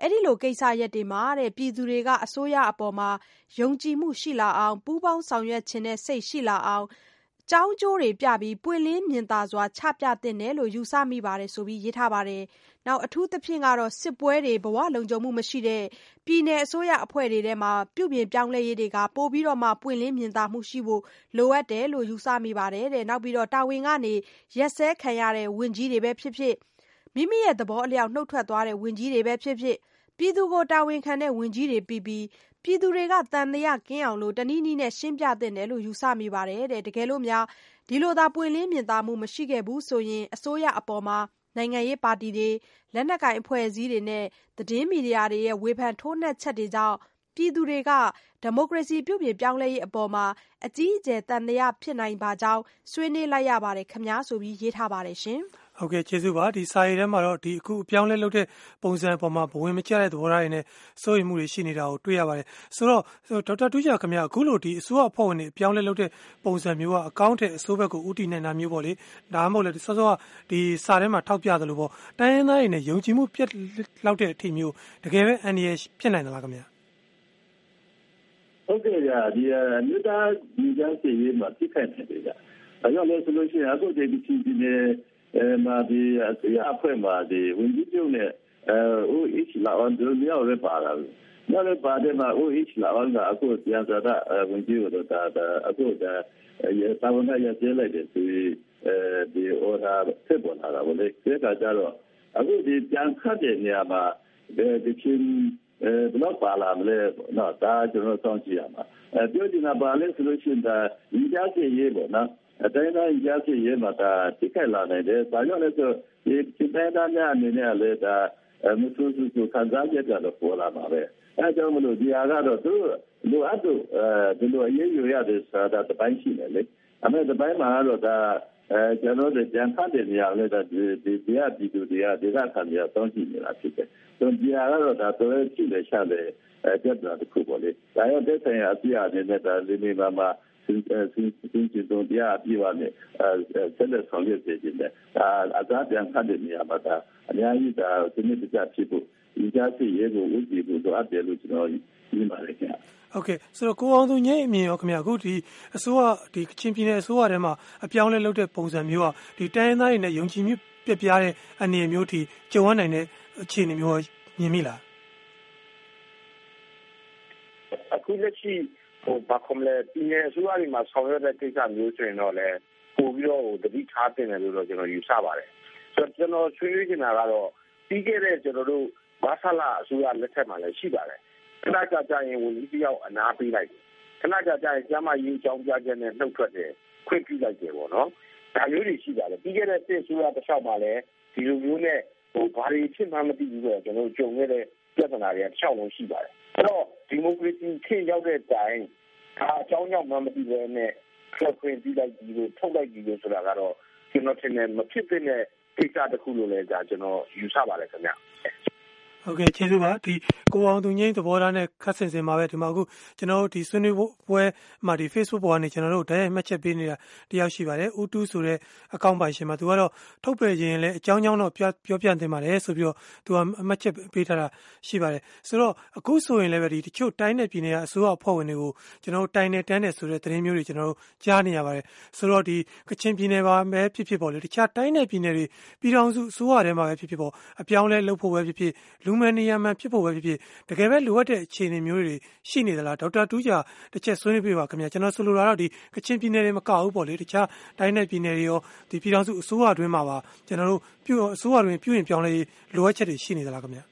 အဲဒီလို ကိစ္စရပ်တွေမှာ ပြည်သူတွေက အစိုးရအပေါ် ယုံကြည်မှုရှိလာအောင် ပူးပေါင်းဆောင်ရွက်ချင်တဲ့ စိတ်ရှိလာအောင်အ ကြောင်းအကျိုးတွေပြပြီး ပွင့်လင်းမြင်သာစွာ ချပြသင့်တယ်လို့ ယူဆမိပါတယ်ဆိုပြီး ရေးထားပါတယ်။အထူးသဖြင့်ကတော့ စစ်ပွဲတွေ ဘဝလုံခြုံမှုမရှိတဲ့ ပြည်နယ်အစိုးရအဖွဲ့တွေထဲမှာ ပြုပြင်ပြောင်းလဲရေးတွေက ပိုပြီးတော့မှ ပွင့်လင်းမြင်သာမှုရှိဖို့ လိုအပ်တယ်လို့ ယူဆမိပါတယ်တဲ့။နောက်ပြီးတော့ တာဝန်ကနေ ရပ်စဲခံရတဲ့ ဝန်ကြီးတွေပဲဖြစ်ဖြစ် မိမိရဲ့သဘောအလျောက် နုတ်ထွက်သွားတဲ့ ဝန်ကြီးတွေပဲဖြစ်ဖြစ် ပြည်သူကို တာဝန်ခံတဲ့ ဝန်ကြီးတွေပြီးပြီးပြည်သူတွေက သံသယကင်းအောင် တနည်းနည်းနဲ့ ရှင်းပြသင့်တယ်လို့ ယူဆမိပါတယ်တဲ့။တကယ်လို့များ ဒီလိုသာ ပွင့်လင်းမြင်သာမှု မရှိခဲ့ဘူးဆိုရင် အစိုးရအပေါ်နိုင်ငံရေးပါတီတွေ၊လက်နက်ကိုင် အဖွဲ့အစည်းတွေနဲ့ သတင်းမီဒီယာတွေရဲ့ ဝေဖန်ထိုးနှက်ချက်တွေကြောင့် ပြည်သူတွေက ဒီမိုကရေစီ ပြုပြင်ပြောင်းလဲရေးအပေါ်အကြီးအကျယ် သံသယဖြစ်နိုင်ပါကြောင်း ဆွေးနွေးလိုက်ရပါတယ်ခင်ဗျာ ဆိုပြီး ရေးထားပါတယ်ရှင်။ ဟုတ်ကဲ့ကျေးဇူးပါဒီစာရေးထဲမှာတော့ဒီအခုအပြောင်းလဲလုပ်တဲ့ပုံစံအပေါ်မှာဘဝင်မကျတဲ့သဘောထားတွေနဲ့စိုးရိမ်မှုတွေရှိနေတာကိုတွေ့ရပါတယ်ဆိုတော့ဒေါက်တာတူးချာခင်ဗျာအခုလိုဒီအစိုးရအဖွဲ့ဝင်တွေအပြောင်းလဲလုပ်တဲ့ပုံစံမျိုးကအကောင့်တဲ့အစိုးဘက်ကိုဥတီနိုင်တာမျိုးပေါ့လေဒါမှမဟုတ်လေစောစောကဒီစာထဲမှာထောက်ပြသလိုပေါ့တိုင်းရင်းသားတွေနဲ့ယုံကြည်မှုပြတ်လောက်တဲ့အထိမျိုးတကယ်ပဲအန်ဒီရဖြစ်နိုင်သလားခင်ဗျာဟုတ်ကဲ့ဗျာဒီအမျိုးသားဒီကြမ်းစီရေးမှာပြစ်ခတ်နေတယ်ဗျာအဲကြောင့်လည်းဆိုလို့ရှိရင်အခုဒီဒီဒီအဲ မှာဒီအစရအဖွဲ့မှာဒီဝန်ကြီးချုပ်နဲ့အဲဟို each လာအောင်တို့မျိုးရပါလာတယ်။နောက်လည်းပါတယ်မှာဟို each လာအောင်ကအခုပြန်စားတာဝန်ကြီးတို့တာအခုဒါရတာဝန်ရရလိုက်တယ်သူအဲဒီ order ဖြစ်ပေါ်လာတာဘလေဒီကကြတော့အခုဒီပြန်ခတ်တဲ့နေရာမှာဒီချင်းအဲဘလောက်ပါလာမလဲတော့ဒါကျွန်တော်စောင့်ကြည့်ရမှာအဲပြောချင်တာပါလဲဆိုလို့ရှိရင်ဒါညီကြစီရေးပေါ့နော်အ တိုင်းတိုင်းကြားစီရဲမှာဒါတိကျလာနိုင်တယ်။ဒါကြောင့်လည်းဆိုဒီစိတ်တိုင်းများအနေနဲ့လည်းဒါမဆူဆူဆူခံစားချက်ကတော့ပေါ်လာပါပဲ။အဲကြောင့်မလို့ဒီဟာကတော့သူလိုအပ်တော့အဲဒီလိုအရေးယူရတဲ့ဆိုတာတပိုင်းရှိတယ်လေ။အမေတပိုင်းမှာတော့ဒါအဲကျွန်တော်တို့ကြံဖတ်တဲ့နေရာလည်းဒါဒီဒီဒီအဒီဒီအဒီကခံရတော့ရှိနေတာဖြစ်တယ်။ဆိုဒီဟာကတော့ဒါတော့ရှိတယ်ရှာတယ်အဲပြတ်တာတစ်ခုပေါ့လေ။ဒါရောတဲ့ဆိုင်ရာအပြည့်အနေနဲ့ဒါလေးလေးပါမှာ စဉ်စဉ်ကျတော့တရားပြပါနဲ့အဲဆက်လက်ဆောင်ရွက်စေခြင်းနဲ့ဒါအသာပြန်ဖတ်တဲ့နေရာမှာဒါအများကြီးဒါစနစ်တကျဖြစ်ဖို့ဒီကြားစီရဲကိုဥတည်ဖို့တော့အပ်တယ်လို့ကျွန်တော်မြင်ပါတယ်ခင်ဗျာဟုတ်ကဲ့ဆိုတော့ကိုအောင်သူညိအမြင်ရောခင်ဗျာအခုဒီအစိုးရဒီကချင်ပြည်နယ်အစိုးရထဲမှာအပြောင်းလဲလုပ်တဲ့ပုံစံမျိုးကဒီတိုင်းရင်းသားတွေနဲ့ယုံကြည်မှုပြပြတဲ့အနေအမျိုးထိကြုံရနိုင်တဲ့အခြေအနေမျိုးမြင်မိလားအခုလက်ရှိဟိုဘာခုမလဲ ပြည်နယ်အစိုးရတွေမှာ ဆောင်ရွက်တဲ့ ကိစ္စမျိုးဆိုရင်တော့လည်း ပို့ပြီးတော့တတိထားတင်တယ်လို့တော့ကျွန်တော် ယူဆပါတယ်ဆိုတော့ကျွန်တော် ဆွေးနွေးနေတာကတော့ ပြီးခဲ့တဲ့ကျွန်တော်တို့ဘာသာလာအစိုးရလက်ထက်မှာလည်း ရှိပါတယ် ခဏကြာကြာရင် ဝန်ကြီးတယောက် အနာပေးလိုက်တယ် ခဏကြာကြာရင် ကျမကြီးအကြောင်းပြချက်နဲ့နှုတ်ထွက်တယ် ခွင့်ပြုလိုက်တယ်ပေါ့နော် ဒါမျိုးတွေ ရှိပါတယ် ပြီးခဲ့တဲ့ စစ်အစိုးရတစ်လျှောက်မှာလည်း ဒီလိုမျိုးနဲ့ဟိုဘာတွေဖြစ်မှမသိဘူးဆိုတော့ကျွန်တော်ကြုံခဲ့တဲ့ ပြဿနာတွေကတစ်လျှောက်လုံးရှိပါတယ်အဲ့တော့ဒီမိုကရေစီထင်ရောက်တဲ့တိုင်ဒါအကြောင်းကြောင့်မှမသိဘဲနဲ့ထွက်ခွင့်ပြီးလိုက်ပြီးလို့ထုတ်လိုက်ပြီးလို့ဆိုတာကတော့ကျွန်တော်ထင်တယ်မဖြစ်တဲ့ကိစ္စတစ်ခုလို့လည်းဒါကျွန်တော်ယူဆပါတယ်ခင်ဗျ ဟုတ်ကဲ့ကျေးဇူးပါဒီကိုအောင်သူငိမ့်သဘောထားနဲ့ခတ်ဆင်စင်မှာပဲဒီမှာအခုကျွန်တော်တို့ဒီဆွေးနွေးပွဲမှာဒီ Facebook ပေါ်ကနေကျွန်တော်တို့ဓာတ်ရိုက်မှတ်ချက်ပေးနေတာတယောက်ရှိပါတယ်ဦးတူးဆိုတဲ့အကောင့်ပိုင်ရှင်မှာသူကတော့ထုတ်ပယ်ခြင်းလည်းအကြောင်းကြောင်းတော့ပြောပြတင်ပါတယ်ဆိုပြီးတော့သူကအမှတ်ချက်ပေးထားတာရှိပါတယ်ဆိုတော့အခုဆိုရင်လည်းပဲဒီတချို့တိုင်းနယ်ပြည်နယ်ကအစိုးရအဖွဲ့ဝင်တွေကိုကျွန်တော်တို့တိုင်းနယ်တန်းနယ်ဆိုတဲ့သတင်းမျိုးတွေကျွန်တော်တို့ကြားနေရပါတယ်ဆိုတော့ဒီကချင်ပြည်နယ်ပါပဲဖြစ်ဖြစ်ပေါ့လေတခြားတိုင်းနယ်ပြည်နယ်တွေပြည်ထောင်စုအစိုးရထဲမှာပဲဖြစ်ဖြစ်ပေါ့အပြောင်းလဲလုပ်ဖို့ပဲဖြစ်ဖြစ်လူလူမယ်နေရာမှန်ဖြစ်ဖို့ပဲဖြစ်ဖြစ်တကယ်ပဲလိုအပ်တဲ့အခြေအနေမျိုးတွေရှိနေသလားဒေါက်တာတူးကြတစ်ချက်ဆွေးနွေးပြပါခင်ဗျာကျွန်တော်ဆိုလိုတာတော့ဒီကချင်ပြည်နယ်တွေမကဘူးပေါ့လေတခြားတိုင်းနယ်ပြည်နယ်တွေရောဒီပြည်ထောင်စုအစိုးရအတွင်းမှာပါကျွန်တော်တို့ပြုအစိုးရတွင်ပြုရင်ပြောင်းလဲလိုအပ်ချက်တွေရှိနေသလားခင်ဗျာ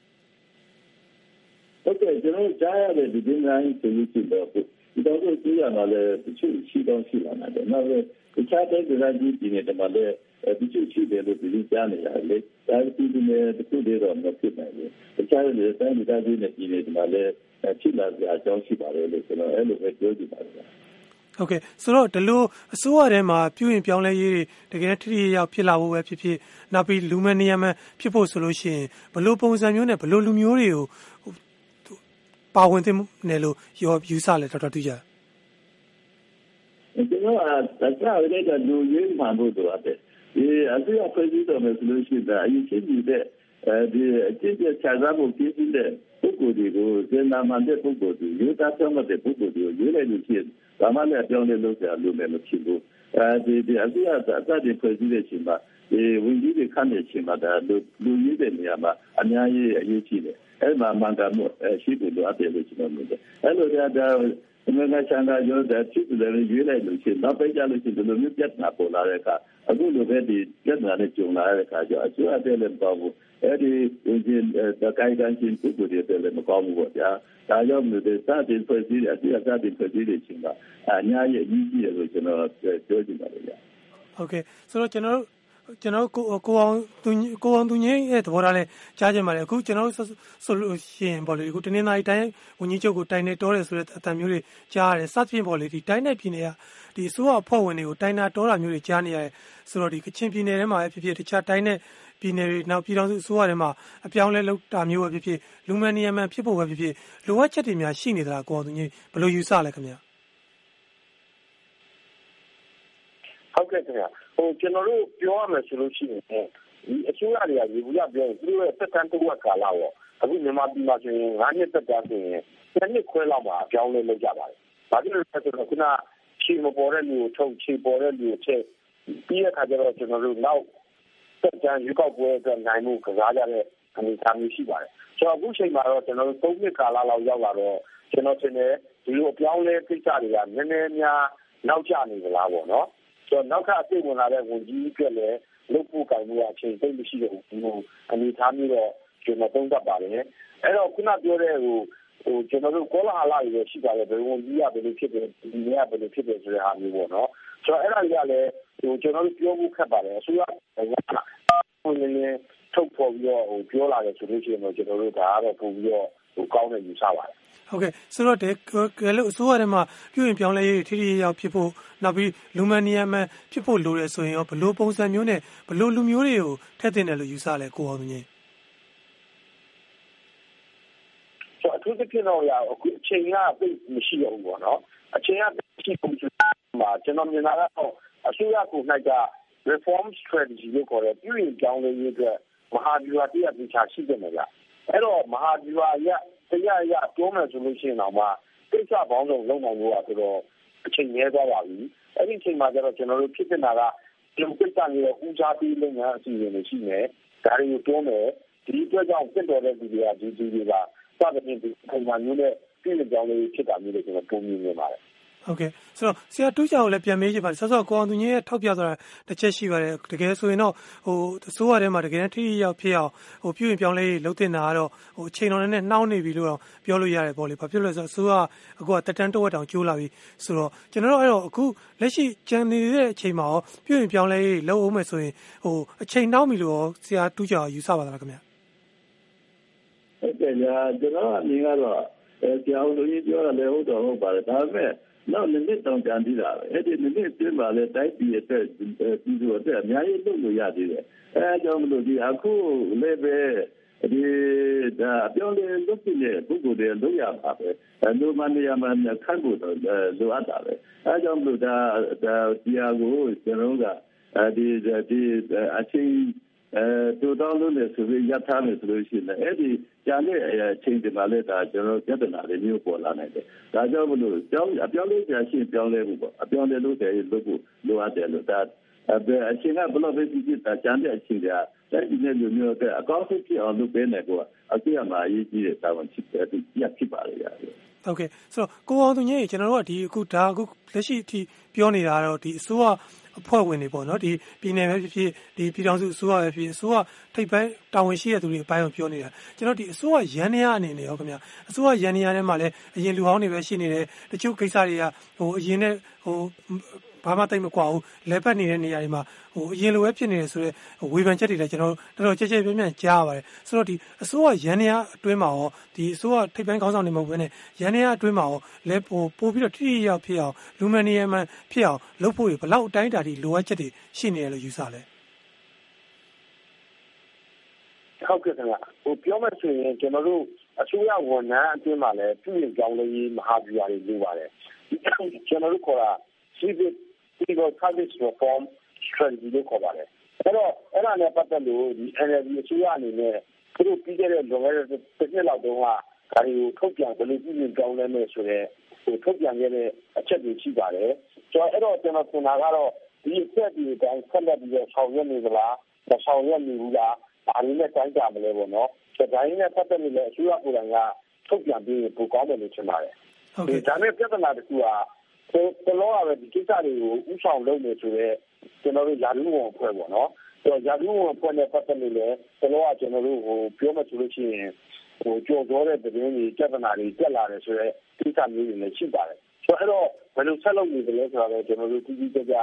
ဟုတ်ကဲ့ကျွန်တော်ကြားရတဲ့ဒီဒီနိုင်ဆိုလို့ရှိတော့ဒီတော့ဒီရမှာလည်းတချို့ရှိတော့ရှိလာတယ်နောက်တခြားတဲ့ဒေသကြီးပြည်နယ်တွေမှာလည်း ဒီချို့ရှိတယ်လို့ဒီကြားနေရတယ်လေဒါပြည်သူတွေတခုတည်းတော့မဖြစ်နိုင်ဘူးတခြားတွေတိုင်းဒေသကြီးနဲ့ပြည်နယ်တွေမှာလည်းဖြစ်လာကြအကြောင်းရှိပါတယ်လို့ကျွန်တော်အဲ့လိုပဲပြောချင်ပါတယ်ဟုတ်ကဲ့ဆိုတော့ဒီလိုအစိုးရထဲမှာပြုရင်ပြောင်းလဲရေးတွေတကယ်ထိထိရောက်ဖြစ်လာဖို့ပဲဖြစ်ဖြစ်နောက်ပြီးလူမနေရမဖြစ်ဖို့ဆိုလို့ရှိရင်ဘလို့ပုံစံမျိုးနဲ့ဘလို့လူမျိုးတွေကိုပါဝင်သင့်တယ်လို့ရောယူဆလဲတော်တော်တူကြကျွန်တော်ကတခြားတွေကလူရင်းမှန်ဖို့တော့တယ် ဒီအစိုးရဖွဲ့စည်းတော်မယ်ဆိုလို့ရှိရင်အရင်ချင်းနေတဲ့အဲဒီအကျင့်ပြချစားဖို့ပြည့်စုံတဲ့ပုဂ္ဂိုလ်တွေကိုစေနာမှန်တဲ့ပုဂ္ဂိုလ်တွေရိုးသားဆောင်တဲ့ပုဂ္ဂိုလ်တွေကိုရွေးလိုက်လို့ရှိရင်ဘာမှလည်းပြောင်းလဲလို့ဆရာလို့လည်းမဖြစ်ဘူးအဲဒီဒီအစိုးရအစတင်ဖွဲ့စည်းတဲ့အချိန်မှာဒီဝင်ကြီးတွေခန့်တဲ့အချိန်မှာဒါလူလူကြီးတဲ့နေရာမှာအများကြီးအရေးကြီးတယ်အဲ့မှာမှန်ကန်မှုရှိတယ်လို့အပ်တယ်လို့ကျွန်တော်မြင်တယ်အဲ့လိုကြတော့ ဒီမှာဆန္ဒရောတဲ့ဖြစ်တယ်ရွေးလိုက်လို့ရှိရင်နောက်ပိုင်းကျလို့ရှိရင်ဒီလိုမျိုးပြတ်နာပေါ်လာတဲ့အခါအခုလိုပဲဒီပြဿနာနဲ့ကြုံလာတဲ့အခါကျအကျိုးအတဲ့လည်းမကောင်းဘူးအဲ့ဒီဒီတကိုင်းကန်ချင်းပုဂ္ဂိုလ်တွေလည်းမကောင်းဘူးပေါ့ဗျာဒါကြောင့်မို့ဒီစတင်ဖွဲ့စည်းတဲ့အစီအစတင်ဖွဲ့စည်းတဲ့အချိန်မှာအများကြီးအကြီးကြီးတယ်လို့ကျွန်တော်ပြောချင်ပါတယ်ဗျာဟုတ်ကဲ့ဆိုတော့ကျွန်တော်တို့ ကျွန်တော်ကိုကိုအောင်သူကိုအောင်သူငင်းရဲ့သဘောထားလဲကြားကြပါတယ်အခုကျွန်တော်ဆိုလို့ရှိရင်ပေါ့လေအခုတနင်္သာရီတိုင်းဝန်ကြီးချုပ်ကိုတိုင်နေတော်တယ်ဆိုတဲ့အတန်မျိုးတွေကြားရတယ်စသဖြင့်ပေါ့လေဒီတိုင်းနယ်ပြည်နယ်ကဒီအစိုးရအဖွဲ့ဝင်တွေကိုတိုင်နာတော်တာမျိုးတွေကြားနေရတယ်ဆိုတော့ဒီကချင်ပြည်နယ်ထဲမှာဖြစ်ဖြစ်တခြားတိုင်းနယ်ပြည်နယ်တွေနောက်ပြည်တော်စုအစိုးရထဲမှာအပြောင်းလဲလုပ်တာမျိုးပဲဖြစ်ဖြစ်လူမန်နီယမန်ဖြစ်ဖို့ပဲဖြစ်ဖြစ်လိုအပ်ချက်တွေများရှိနေသလားကိုအောင်သူငင်းဘယ်လိုယူဆလဲခင်ဗျာဟုတ်ကဲ့ခင်ဗျာ ဟိုကျွန်တော်တို့ပြောရမယ်ဆိုလို့ရှိရင်ဒီအစိုးရတွေကရေဘူးရပြောရင်သူတို့ရဲ့သက်တမ်းတစ်ဝက်ကာလပေါ့အခုမြန်မာပြည်မှာဆိုရင်9နှစ်သက်တမ်းဆိုရင်တစ်နှစ်ခွဲလောက်မှာအပြောင်းလဲလုပ်ကြပါတယ်။ဘာဖြစ်လို့လဲဆိုတော့ခုနချီမပေါ်တဲ့လူကိုထုတ်ချီပေါ်တဲ့လူကိုချက်ပြီးတဲ့အခါကျတော့ကျွန်တော်တို့နောက်သက်တမ်းရွေးကောက်ပွဲအတွက်နိုင်မှုကစားကြတဲ့အနေအထားမျိုးရှိပါတယ်။ဆိုတော့အခုချိန်မှာတော့ကျွန်တော်တို့၃နှစ်ကာလလောက်ရောက်လာတော့ကျွန်တော်ထင်တယ်ဒီလိုအပြောင်းလဲကိစ္စတွေကနည်းနည်းများနောက်ကျနေကြလားပေါ့နော်။ ဆိုတော့နောက်ထပ်အသိဝင်လာတဲ့ဝန်ကြီးအတွက်လည်းလုပ်ဖို့ကံမှုအချိန်သိမ့်မရှိတဲ့ဟိုအနေထားမျိုးတော့ကျွန်တော်သုံးသပ်ပါတယ်အဲ့တော့ခုနပြောတဲ့ဟိုဟိုကျွန်တော်တို့ကောလာဟလာတွေရှိပါတယ်ဘယ်ဝန်ကြီးကဘယ်လိုဖြစ်တယ်ဒီနေ့ကဘယ်လိုဖြစ်တယ်ဆိုတဲ့ဟာမျိုးပေါ့နော်ဆိုတော့အဲ့ဒါတွေကလည်းဟိုကျွန်တော်တို့ပြောဖို့ခက်ပါတယ်အစိုးရကဟိုလည်းထုတ်ဖော်ပြီးတော့ဟိုပြောလာတယ်ဆိုလို့ရှိရင်တော့ကျွန်တော်တို့ဒါကတော့ပုံပြီးတော့ ဟိုကောင်းတဲ့ယူဆပါတယ်ဟုတ်ကဲ့ဆိုတော့တဲ့ကဲလို့အစိုးရထဲမှာပြုရင်ပြောင်းလဲရေးထိထိရောက်ဖြစ်ဖို့နောက်ပြီးလူမန်နီယမန်ဖြစ်ဖို့လိုတယ်ဆိုရင်ရောဘလို့ပုံစံမျိုးနဲ့ဘလို့လူမျိုးတွေကိုထည့်တင်တယ်လို့ယူဆလဲကိုအောင်မြင်ဆိုအထူးသဖြင့်တော့ရအခုအချိန်ကပြည့်မရှိတော့ဘူးပေါ့နော်အချိန်ကရှိပုံစံမှာကျွန်တော်မြင်တာကတော့အစိုးရကို၌က reform strategy လို့ခေါ်တဲ့ပြုရင်ပြောင်းလဲရေးအတွက်မဟာဗျူဟာတရားပြချရှိတယ်မလား အဲ့တော့မဟာဗျူဟာရတရားရပြောမယ်ဆိုလို့ရှိရင်တော့မှကိစ္စပေါင်းစုံလုပ်နိုင်လို့ဆိုတော့အချိန်နည်းသွားပါပြီအဲ့ဒီအချိန်မှာကျတော့ကျွန်တော်တို့ဖြစ်နေတာကဒီကိစ္စမျိုးဦးစားပေးလုပ်ငန်းအစီအစဉ်တွေရှိနေဒါတွေကိုတွန်းမယ်ဒီအတွက်ကြောင့်ဖြစ်တော်တဲ့ဒီတွေကဒီဒီတွေကစသဖြင့်ဒီပုံမှန်မျိုးနဲ့ပြည်ပြောင်းလေးဖြစ်တာမျိုးတွေကျွန်တော်ပုံမြင်နေပါတယ် ဟုတ်ကဲ့ဆိုတော့ဆရာတူးချောင်ကိုလည်းပြန်မေးချင်ပါတယ်ဆောစောကိုအောင်သူငင်းရဲ့ထောက်ပြသွားတာတစ်ချက်ရှိပါတယ်တကယ်ဆိုရင်တော့ဟိုအစိုးရထဲမှာတကယ်ထိထိရောက်ဖြစ်အောင်ဟိုပြုရင်ပြောင်းလဲလှုပ်တင်တာကတော့ဟိုအချိန်တော်နဲ့နှောင်းနေပြီလို့တော့ပြောလို့ရတယ်ပေါ့လေဘာဖြစ်လို့လဲဆိုတော့အစိုးရအခုကတက်တန်းတဝက်တောင်ကျိုးလာပြီဆိုတော့ကျွန်တော်တို့အဲ့တော့အခုလက်ရှိကြံနေတဲ့အချိန်မှာရောပြုရင်ပြောင်းလဲလှုပ်အောင်မယ်ဆိုရင်ဟိုအချိန်နှောင်းပြီလို့ဆရာတူးချောင်ယူဆပါသလားခင်ဗျဟုတ်တယ်ညာကျွန်တော်အမြင်ကတော့အဲကြောင်လူကြီးပြောတာလည်းဟုတ်တော့ဟုတ်ပါတယ်ဒါပေမဲ့ နောက်နှစ်နှစ်တောင်ကြံသေးတာပဲအဲ့ဒီနှစ်နှစ်အတွင်းမှာလည်းတိုက်ပြည်အတွက်ပြည်သူအတွက်အများကြီးလုပ်လို့ရသေးတယ်အဲအကြောင်းမလို့ဒီအခုလည်းပဲဒီဒါပြောင်းလဲလုပ်ပြီးတဲ့ပုဂ္ဂိုလ်တွေလုပ်ရပါပဲလူမနေရာမှာခန့်ဖို့တော့လိုအပ်တာပဲအဲကြောင့်မလို့ဒါဒါဒီဟာကိုကျွန်တော်ကဒီဒီအချင်း အဲတူတောင်းလို့လည်းဆိုပြီးရထားမယ်ဆိုလို့ရှိရင်အဲ့ဒီကြာတဲ့အချိန်ဒီမှာလည်းဒါကျွန်တော်ပြဿနာတွေမျိုးပေါ်လာနိုင်တယ်။ဒါကြောင့်မလို့ကြောင်းအပြောင်းလဲကြာရှိပြောင်းလဲမှုပေါ့အပြောင်းလဲလို့တယ်လို့ကိုလိုအပ်တယ်လို့ဒါအဲအချိန်ကဘလို့ပဲဖြစ်ဖြစ်ဒါကြာတဲ့အချိန်ကတဲ့ဒီနေ့လိုမျိုးတဲ့အကောင့်ဖြစ်အောင်လုပ်ပေးနေကောအကြည့်အမှာအရေးကြီးတဲ့တာဝန်ဖြစ်တယ်ပြဖြစ်ပါလေရတယ်။ ဟုတ်ကဲ့ဆိုတော့ကိုအောင်သူကြီးကျွန်တော်တို့ကဒီအခုဒါအခုလက်ရှိအထိပြောနေတာတော့ဒီအစိုးရအဖွဲ့ဝင်တွေပေါ့နော်ဒီပြည်နယ်ပဲဖြစ်ဖြစ်ဒီပြည်ထောင်စုအစိုးရပဲဖြစ်ဖြစ်အစိုးရထိပ်ပိုင်းတာဝန်ရှိတဲ့သူတွေအပိုင်းကိုပြောနေတာကျွန်တော်ဒီအစိုးရရန်နေရအနေနဲ့ရောခင်ဗျအစိုးရရန်နေရထဲမှာလည်းအရင်လူဟောင်းတွေပဲရှိနေတယ်တချို့ကိစ္စတွေကဟိုအရင်နဲ့ဟို ဘာမှတိတ်မကွာဘူးလဲပတ်နေတဲ့နေရာတွေမှာဟိုအရင်လိုပဲဖြစ်နေတယ်ဆိုတော့ဝေဖန်ချက်တွေလည်းကျွန်တော်တော်တော်ကြက်ကြက်ပြန့်ပြန့်ကြားရပါတယ်ဆိုတော့ဒီအစိုးရရန်နေရအတွင်းမှာရောဒီအစိုးရထိပ်ပိုင်းခေါင်းဆောင်တွေမဟုတ်ဘဲနဲ့ရန်နေရအတွင်းမှာရောလဲပို့ပို့ပြီးတော့ထိထိရောက်ဖြစ်အောင်လူမန်နီယမန်ဖြစ်အောင်လုပ်ဖို့ဘလောက်အတိုင်းအတာထိလိုအပ်ချက်တွေရှိနေတယ်လို့ယူဆလဲဟုတ်ကဲ့ခင်ဗျဟိုပြောမှဆိုရင်ကျွန်တော်တို့အစိုးရဝန်ထမ်းအတွင်းမှာလည်းပြည်ရင်ကြောင်းလေးမဟာဗျူဟာတွေလုပ်ပါတယ်ကျွန်တော်တို့ခေါ်တာ civic civil service reform strategy လို့ခေါ်ပါတယ်အဲ့တော့အဲ့ဒါနဲ့ပတ်သက်လို့ဒီ NLD အစိုးရအနေနဲ့သူတို့ပြီးခဲ့တဲ့လွန်ခဲ့တဲ့တစ်နှစ်လောက်တုန်းကဒါတွေကိုထုတ်ပြန်ဘယ်လိုပြည်ရင်ကြောင်းလဲမယ်ဆိုတော့ဟိုထုတ်ပြန်ခဲ့တဲ့အချက်တွေရှိပါတယ်ကျွန်တော်အဲ့တော့ကျွန်တော်ထင်တာကတော့ဒီအချက်ဒီအတိုင်းဆက်လက်ပြီးတော့ဆောင်ရွက်နေသလားမဆောင်ရွက်နေဘူးလားဒါတွေနဲ့တိုင်းကြမလဲပေါ့နော်ဒါတိုင်းနဲ့ပတ်သက်လို့လည်းအစိုးရကိုယ်တိုင်ကထုတ်ပြန်ပြီးပိုကောင်းတယ်လို့ထင်ပါတယ်ဟုတ်ကဲ့ဒါနဲ့ပြဿနာတစ်ခုက ဘယ်လိုရပဲဒီကိစ္စတွေကိုဥဆောင်လုပ်နေဆိုတော့ကျွန်တော်တို့ယာလူဝန်အဖွဲ့ပေါ့နော်ဆိုတော့ယာလူဝန်အဖွဲ့နဲ့ပတ်သက်လို့လည်းဘယ်လိုကကျွန်တော်တို့ဟိုပြောမှဆိုလို့ရှိရင်ဟိုကြော်ကြောတဲ့သတင်းတွေပြဿနာတွေတက်လာတယ်ဆိုတော့ကိစ္စမျိုးတွေလည်းရှိပါတယ်ဆိုတော့အဲ့တော့ဘယ်လိုဆက်လုပ်နေကြလဲဆိုတော့ကျွန်တော်တို့တိတိကျကျ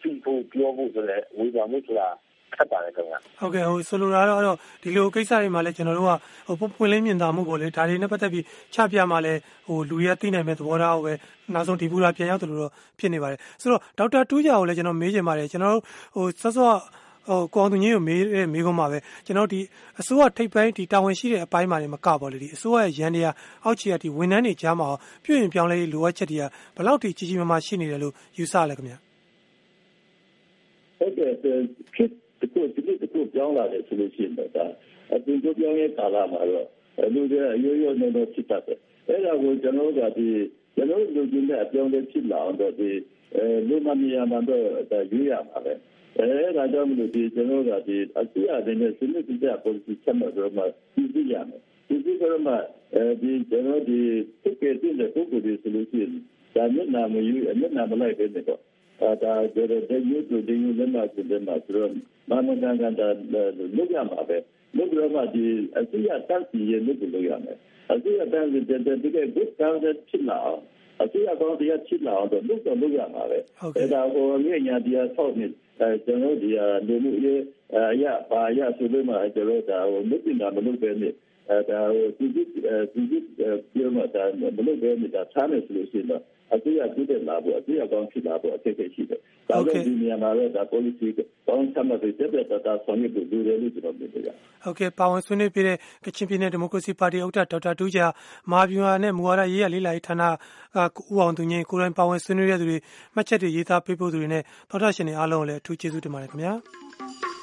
ပြီးဖို့ပြောဖို့ဆိုတဲ့ဝေဖန်မှုဆိုတာ ခက်ပါတယ်ခင်ဗျာဟုတ်ကဲ့ဟိုဆိုလိုတာကတော့ဒီလိုကိစ္စတွေမှာလည်းကျွန်တော်တို့ကဟိုပွင့်လင်းမြင်သာမှုပေါ့လေဒါတွေနဲ့ပတ်သက်ပြီးချပြမှာလဲဟိုလူတွေကသိနိုင်မဲ့သဘောထားကိုပဲနောက်ဆုံးဒီပူလာပြန်ရောက်တယ်လို့တော့ဖြစ်နေပါတယ်ဆိုတော့ဒေါက်တာတူးကြကိုလည်းကျွန်တော်မေးချင်ပါတယ်ကျွန်တော်တို့ဟိုစောစောဟိုကောင်သူကြီးကိုမေးတဲ့မေးခွန်းမှာပဲကျွန်တော်ဒီအစိုးရထိပ်ပိုင်းဒီတာဝန်ရှိတဲ့အပိုင်းမှာနေမကပါလေဒီအစိုးရရဲ့ရန်တရားအောက်ခြေကဒီဝန်ထမ်းတွေကြားမှာပြုရင်ပြောင်းလဲလိုအပ်ချက်တွေကဘယ်လောက်ထိကြီးကြီးမားမားရှိနေတယ်လို့ယူဆလဲခင်ဗျာဟုတ်ကဲ့ဖြစ် တခုဒီလိုတခုပြောင်းလာတယ်ဆိုလို့ရှိရင်တော့ဒါအပြင်ကိုပြောင်းရဲ့ကာလမှာတော့လူတွေအရိုးရိုးနေတော့ဖြစ်တတ်တယ်အဲ့ဒါကိုကျွန်တော်တို့ကဒီကျွန်တော်တို့လူကြီးနဲ့အပြောင်းလဲဖြစ်လာအောင်တော့ဒီအဲလူမမီယာမှာတော့ဒါရွေးရမှာပဲအဲဒါကြောင့်မလို့ဒီကျွန်တော်တို့ကဒီအစီအစဉ်နဲ့စနစ်တကျ policy ချက်မှတ်တော့မှပြည်ပြရမယ်ဒီဒီကတော့မှအဲဒီကျွန်တော်ဒီသူကတည်းကပုဂ္ဂိုလ်တွေဆိုလို့ရှိရင်ဒါမျက်နှာမယူမျက်နှာမလိုက်ပဲနေတော့အဲ ဒါကြတဲ့ဒီယူတူဒီယူလည်းမဆိုလည်းမဆိုတော့မမကန်ကန်တာလုပ်ရမှာပဲလုပ်ရမှာဒီအစီအတန်းစီရလုပ်လို့ရမယ်အစီအတန်းစီတဲ့ဒီက good concept ဖြစ်လာအောင်အစီအကောင်းတရားဖြစ်လာအောင်တော့လုပ်တော့လုပ်ရမှာပဲအဲဒါကိုအမြင့်ညာတရားဆောက်နေအဲကျွန်တော်ဒီလူမှုရေးအရာပါရဆိုလို့မှကျွန်တော်ဒါဟိုလုပ်တင်တာမလုပ်ပဲနေအဲ ဒါဟိုဒီဒီဒီပြောမှဒါမလုပ်ပဲနေတာသားနေဆိုလို့ရှိရင်တော့အစိုးရပြုတဲ့လာဖို့အစိုးရကောင်းဖြစ်လာဖို့အခက်အခဲရှိတယ်။ဒါကြောင့်ဒီနေရာမှာလည်းဒါ policy ကောင်းချမှတ်ပြီးတက်တက်တာဆောင်ရွက်ဖို့လိုတယ်လို့ကျွန်တော်ပြောပြရ။ဟုတ်ကဲ့ပါဝင်ဆွေးနွေးပြတဲ့ကချင်ပြည်နယ်ဒီမိုကရေစီပါတီဥက္ကဋ္ဌဒေါက်တာတူးဂျာမာဗျူဟာနဲ့မူဝါဒရေးရလေးလာရေးဌာနကဦးအောင်သူငင်းကိုယ်တိုင်ပါဝင်ဆွေးနွေးရတဲ့သူတွေမှတ်ချက်တွေရေးသားပေးပို့သူတွေနဲ့သောတာရှင်တွေအားလုံးကိုလည်းအထူးကျေးဇူးတင်ပါတယ်ခင်ဗျာ။